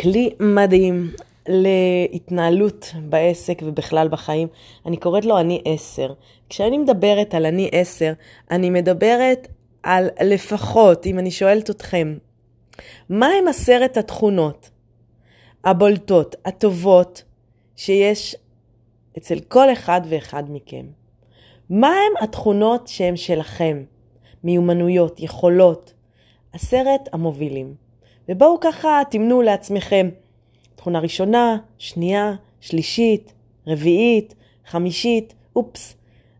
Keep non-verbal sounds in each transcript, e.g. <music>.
כלי מדהים להתנהלות בעסק ובכלל בחיים. אני קוראת לו אני עשר. כשאני מדברת על אני עשר, אני מדברת על לפחות, אם אני שואלת אתכם, מה הם עשרת התכונות הבולטות, הטובות, שיש אצל כל אחד ואחד מכם? מה הם התכונות שהן שלכם? מיומנויות, יכולות, עשרת המובילים. ובואו ככה תמנו לעצמכם תכונה ראשונה, שנייה, שלישית, רביעית, חמישית, אופס.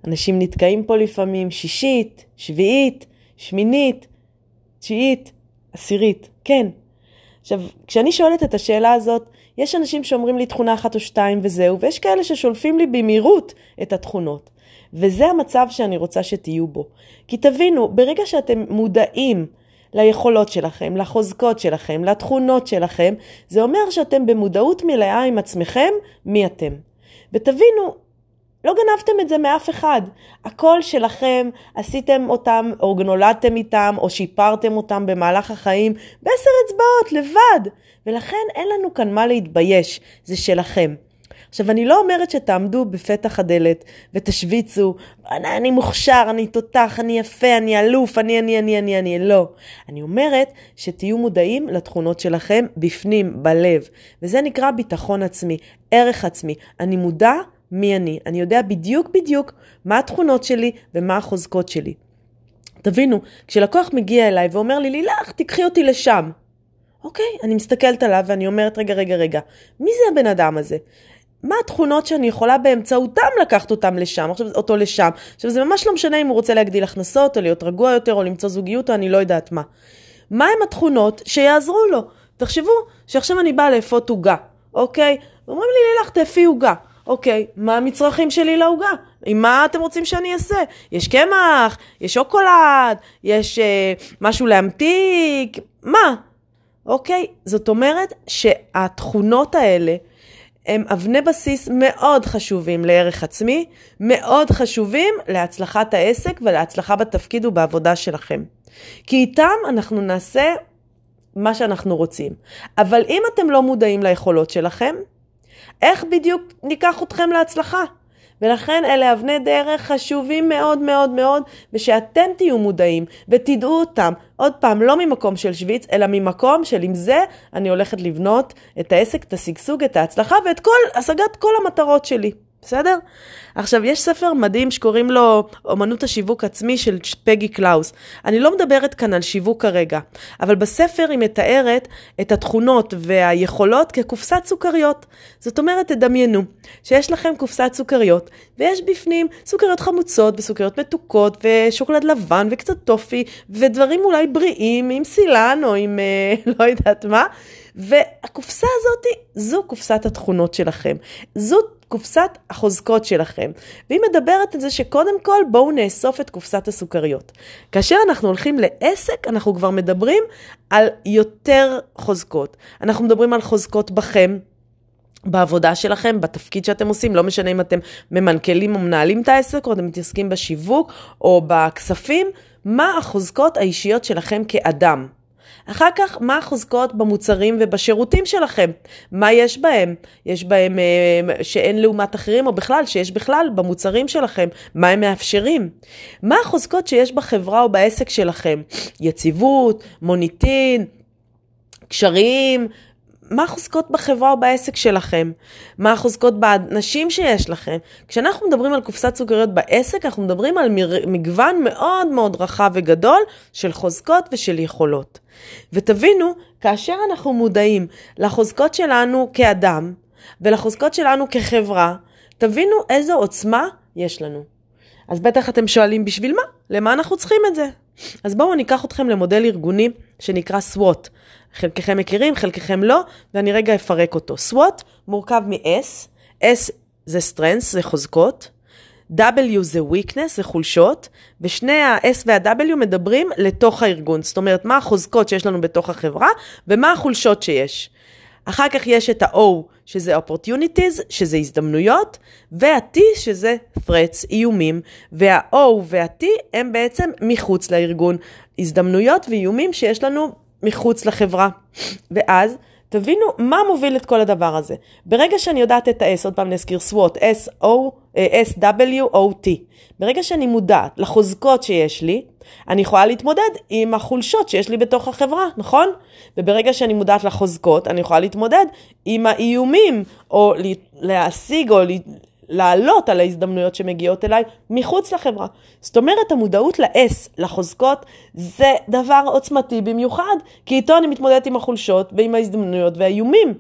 אנשים נתקעים פה לפעמים, שישית, שביעית, שמינית, תשיעית, עשירית, כן. עכשיו, כשאני שואלת את השאלה הזאת, יש אנשים שאומרים לי תכונה אחת או שתיים וזהו, ויש כאלה ששולפים לי במהירות את התכונות. וזה המצב שאני רוצה שתהיו בו. כי תבינו, ברגע שאתם מודעים ליכולות שלכם, לחוזקות שלכם, לתכונות שלכם, זה אומר שאתם במודעות מלאה עם עצמכם מי אתם. ותבינו, לא גנבתם את זה מאף אחד. הכל שלכם, עשיתם אותם, או נולדתם איתם, או שיפרתם אותם במהלך החיים, בעשר אצבעות, לבד. ולכן אין לנו כאן מה להתבייש, זה שלכם. עכשיו, אני לא אומרת שתעמדו בפתח הדלת ותשוויצו, אני, אני מוכשר, אני תותח, אני יפה, אני אלוף, אני, אני, אני, אני, אני, לא. אני אומרת שתהיו מודעים לתכונות שלכם בפנים, בלב. וזה נקרא ביטחון עצמי, ערך עצמי. אני מודע מי אני. אני יודע בדיוק בדיוק מה התכונות שלי ומה החוזקות שלי. תבינו, כשלקוח מגיע אליי ואומר לי, לילך, תיקחי אותי לשם. אוקיי, אני מסתכלת עליו ואני אומרת, רגע, רגע, רגע, מי זה הבן אדם הזה? מה התכונות שאני יכולה באמצעותם לקחת אותם לשם, עכשיו, אותו לשם. עכשיו, זה ממש לא משנה אם הוא רוצה להגדיל הכנסות, או להיות רגוע יותר, או למצוא זוגיות, או אני לא יודעת מה. מה הם התכונות שיעזרו לו? תחשבו שעכשיו אני באה לאפות עוגה, אוקיי? אומרים לי, לילך, תאפי עוגה. אוקיי, מה המצרכים שלי לעוגה? עם מה אתם רוצים שאני אעשה? יש קמח, יש שוקולד, יש אה, משהו להמתיק, מה? אוקיי? זאת אומרת שהתכונות האלה הם אבני בסיס מאוד חשובים לערך עצמי, מאוד חשובים להצלחת העסק ולהצלחה בתפקיד ובעבודה שלכם. כי איתם אנחנו נעשה מה שאנחנו רוצים. אבל אם אתם לא מודעים ליכולות שלכם, איך בדיוק ניקח אתכם להצלחה? ולכן אלה אבני דרך חשובים מאוד מאוד מאוד, ושאתם תהיו מודעים ותדעו אותם. עוד פעם, לא ממקום של שוויץ, אלא ממקום של עם זה אני הולכת לבנות את העסק, את השגשוג, את ההצלחה ואת כל, השגת כל המטרות שלי. בסדר? עכשיו, יש ספר מדהים שקוראים לו אומנות השיווק עצמי של פגי קלאוס. אני לא מדברת כאן על שיווק כרגע, אבל בספר היא מתארת את התכונות והיכולות כקופסת סוכריות. זאת אומרת, תדמיינו שיש לכם קופסת סוכריות, ויש בפנים סוכריות חמוצות וסוכריות מתוקות ושוקולד לבן וקצת טופי, ודברים אולי בריאים עם סילן או עם אה, <laughs> לא יודעת מה. והקופסה הזאת, זו קופסת התכונות שלכם. זו קופסת החוזקות שלכם. והיא מדברת על זה שקודם כל בואו נאסוף את קופסת הסוכריות. כאשר אנחנו הולכים לעסק, אנחנו כבר מדברים על יותר חוזקות. אנחנו מדברים על חוזקות בכם. בעבודה שלכם, בתפקיד שאתם עושים, לא משנה אם אתם ממנכ"לים או מנהלים את העסק, או אתם מתעסקים בשיווק או בכספים, מה החוזקות האישיות שלכם כאדם. אחר כך, מה החוזקות במוצרים ובשירותים שלכם? מה יש בהם? יש בהם אה, שאין לעומת אחרים, או בכלל, שיש בכלל במוצרים שלכם? מה הם מאפשרים? מה החוזקות שיש בחברה או בעסק שלכם? יציבות, מוניטין, קשרים, מה החוזקות בחברה או בעסק שלכם? מה החוזקות באנשים שיש לכם? כשאנחנו מדברים על קופסת סוכריות בעסק, אנחנו מדברים על מגוון מאוד מאוד רחב וגדול של חוזקות ושל יכולות. ותבינו, כאשר אנחנו מודעים לחוזקות שלנו כאדם ולחוזקות שלנו כחברה, תבינו איזו עוצמה יש לנו. אז בטח אתם שואלים בשביל מה? למה אנחנו צריכים את זה? אז בואו ניקח אתכם למודל ארגוני שנקרא SWOT. חלקכם מכירים, חלקכם לא, ואני רגע אפרק אותו. SWOT מורכב מ-S, S זה strengths, זה חוזקות, W זה weakness, זה חולשות, ושני ה-S וה-W מדברים לתוך הארגון. זאת אומרת, מה החוזקות שיש לנו בתוך החברה, ומה החולשות שיש. אחר כך יש את ה-O, שזה opportunities, שזה הזדמנויות, וה-T, שזה threats, איומים, וה-O וה-T הם בעצם מחוץ לארגון. הזדמנויות ואיומים שיש לנו מחוץ לחברה. ואז תבינו מה מוביל את כל הדבר הזה. ברגע שאני יודעת את ה-S, עוד פעם נזכיר SWOT, S-O, S-W-O-T, ברגע שאני מודעת לחוזקות שיש לי, אני יכולה להתמודד עם החולשות שיש לי בתוך החברה, נכון? וברגע שאני מודעת לחוזקות, אני יכולה להתמודד עם האיומים, או להשיג או לעלות על ההזדמנויות שמגיעות אליי מחוץ לחברה. זאת אומרת, המודעות ל-S, לחוזקות, זה דבר עוצמתי במיוחד, כי איתו אני מתמודדת עם החולשות ועם ההזדמנויות והאיומים.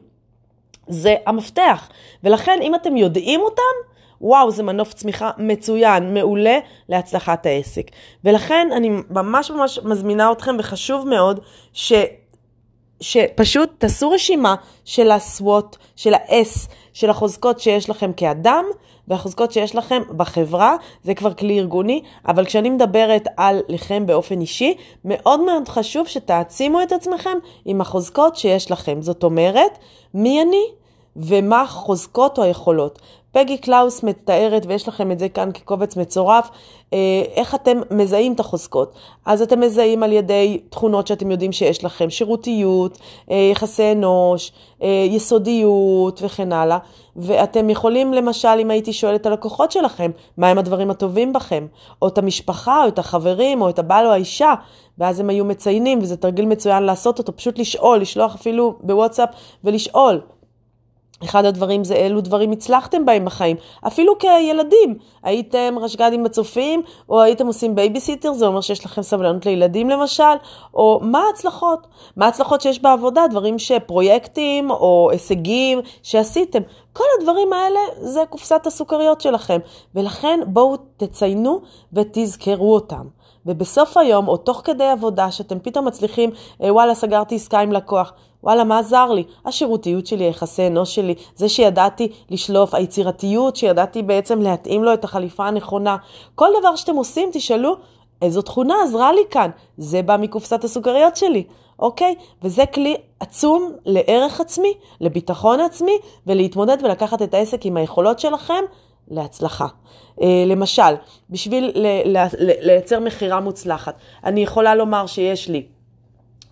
זה המפתח. ולכן, אם אתם יודעים אותם, וואו, זה מנוף צמיחה מצוין, מעולה להצלחת העסק. ולכן אני ממש ממש מזמינה אתכם, וחשוב מאוד, ש... שפשוט תעשו רשימה של ה-SWOT, של ה-S, של החוזקות שיש לכם כאדם והחוזקות שיש לכם בחברה, זה כבר כלי ארגוני, אבל כשאני מדברת על לכם באופן אישי, מאוד מאוד חשוב שתעצימו את עצמכם עם החוזקות שיש לכם. זאת אומרת, מי אני ומה החוזקות או היכולות. פגי קלאוס מתארת, ויש לכם את זה כאן כקובץ מצורף, אה, איך אתם מזהים את החוזקות. אז אתם מזהים על ידי תכונות שאתם יודעים שיש לכם, שירותיות, אה, יחסי אנוש, אה, יסודיות וכן הלאה. ואתם יכולים, למשל, אם הייתי שואלת את הלקוחות שלכם, מהם הדברים הטובים בכם, או את המשפחה, או את החברים, או את הבעל או האישה, ואז הם היו מציינים, וזה תרגיל מצוין לעשות אותו, פשוט לשאול, לשלוח אפילו בוואטסאפ ולשאול. אחד הדברים זה אילו דברים הצלחתם בהם בחיים, אפילו כילדים. הייתם רשג"דים בצופים, או הייתם עושים בייביסיטר, זה אומר שיש לכם סבלנות לילדים למשל, או מה ההצלחות? מה ההצלחות שיש בעבודה? דברים שפרויקטים או הישגים שעשיתם. כל הדברים האלה זה קופסת הסוכריות שלכם, ולכן בואו תציינו ותזכרו אותם. ובסוף היום, או תוך כדי עבודה, שאתם פתאום מצליחים, אה, וואלה, סגרתי עסקה עם לקוח, וואלה, מה עזר לי? השירותיות שלי, היחסי אנוש שלי, זה שידעתי לשלוף, היצירתיות, שידעתי בעצם להתאים לו את החליפה הנכונה. כל דבר שאתם עושים, תשאלו, איזו תכונה עזרה לי כאן? זה בא מקופסת הסוכריות שלי, אוקיי? וזה כלי עצום לערך עצמי, לביטחון עצמי, ולהתמודד ולקחת את העסק עם היכולות שלכם להצלחה. אה, למשל, בשביל לייצר מכירה מוצלחת, אני יכולה לומר שיש לי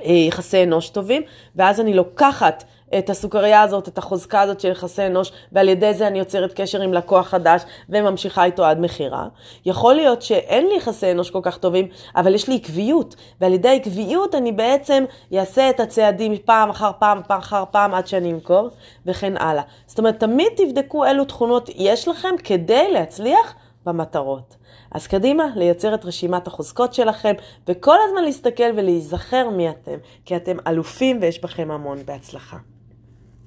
אה, יחסי אנוש טובים, ואז אני לוקחת את הסוכריה הזאת, את החוזקה הזאת של יחסי אנוש, ועל ידי זה אני יוצרת קשר עם לקוח חדש וממשיכה איתו עד מכירה. יכול להיות שאין לי יחסי אנוש כל כך טובים, אבל יש לי עקביות, ועל ידי עקביות אני בעצם אעשה את הצעדים פעם אחר פעם, פעם אחר פעם, עד שאני אמכור, וכן הלאה. זאת אומרת, תמיד תבדקו אילו תכונות יש לכם כדי להצליח במטרות. אז קדימה, לייצר את רשימת החוזקות שלכם, וכל הזמן להסתכל ולהיזכר מי אתם, כי אתם אלופים ויש בכם המון בהצלחה.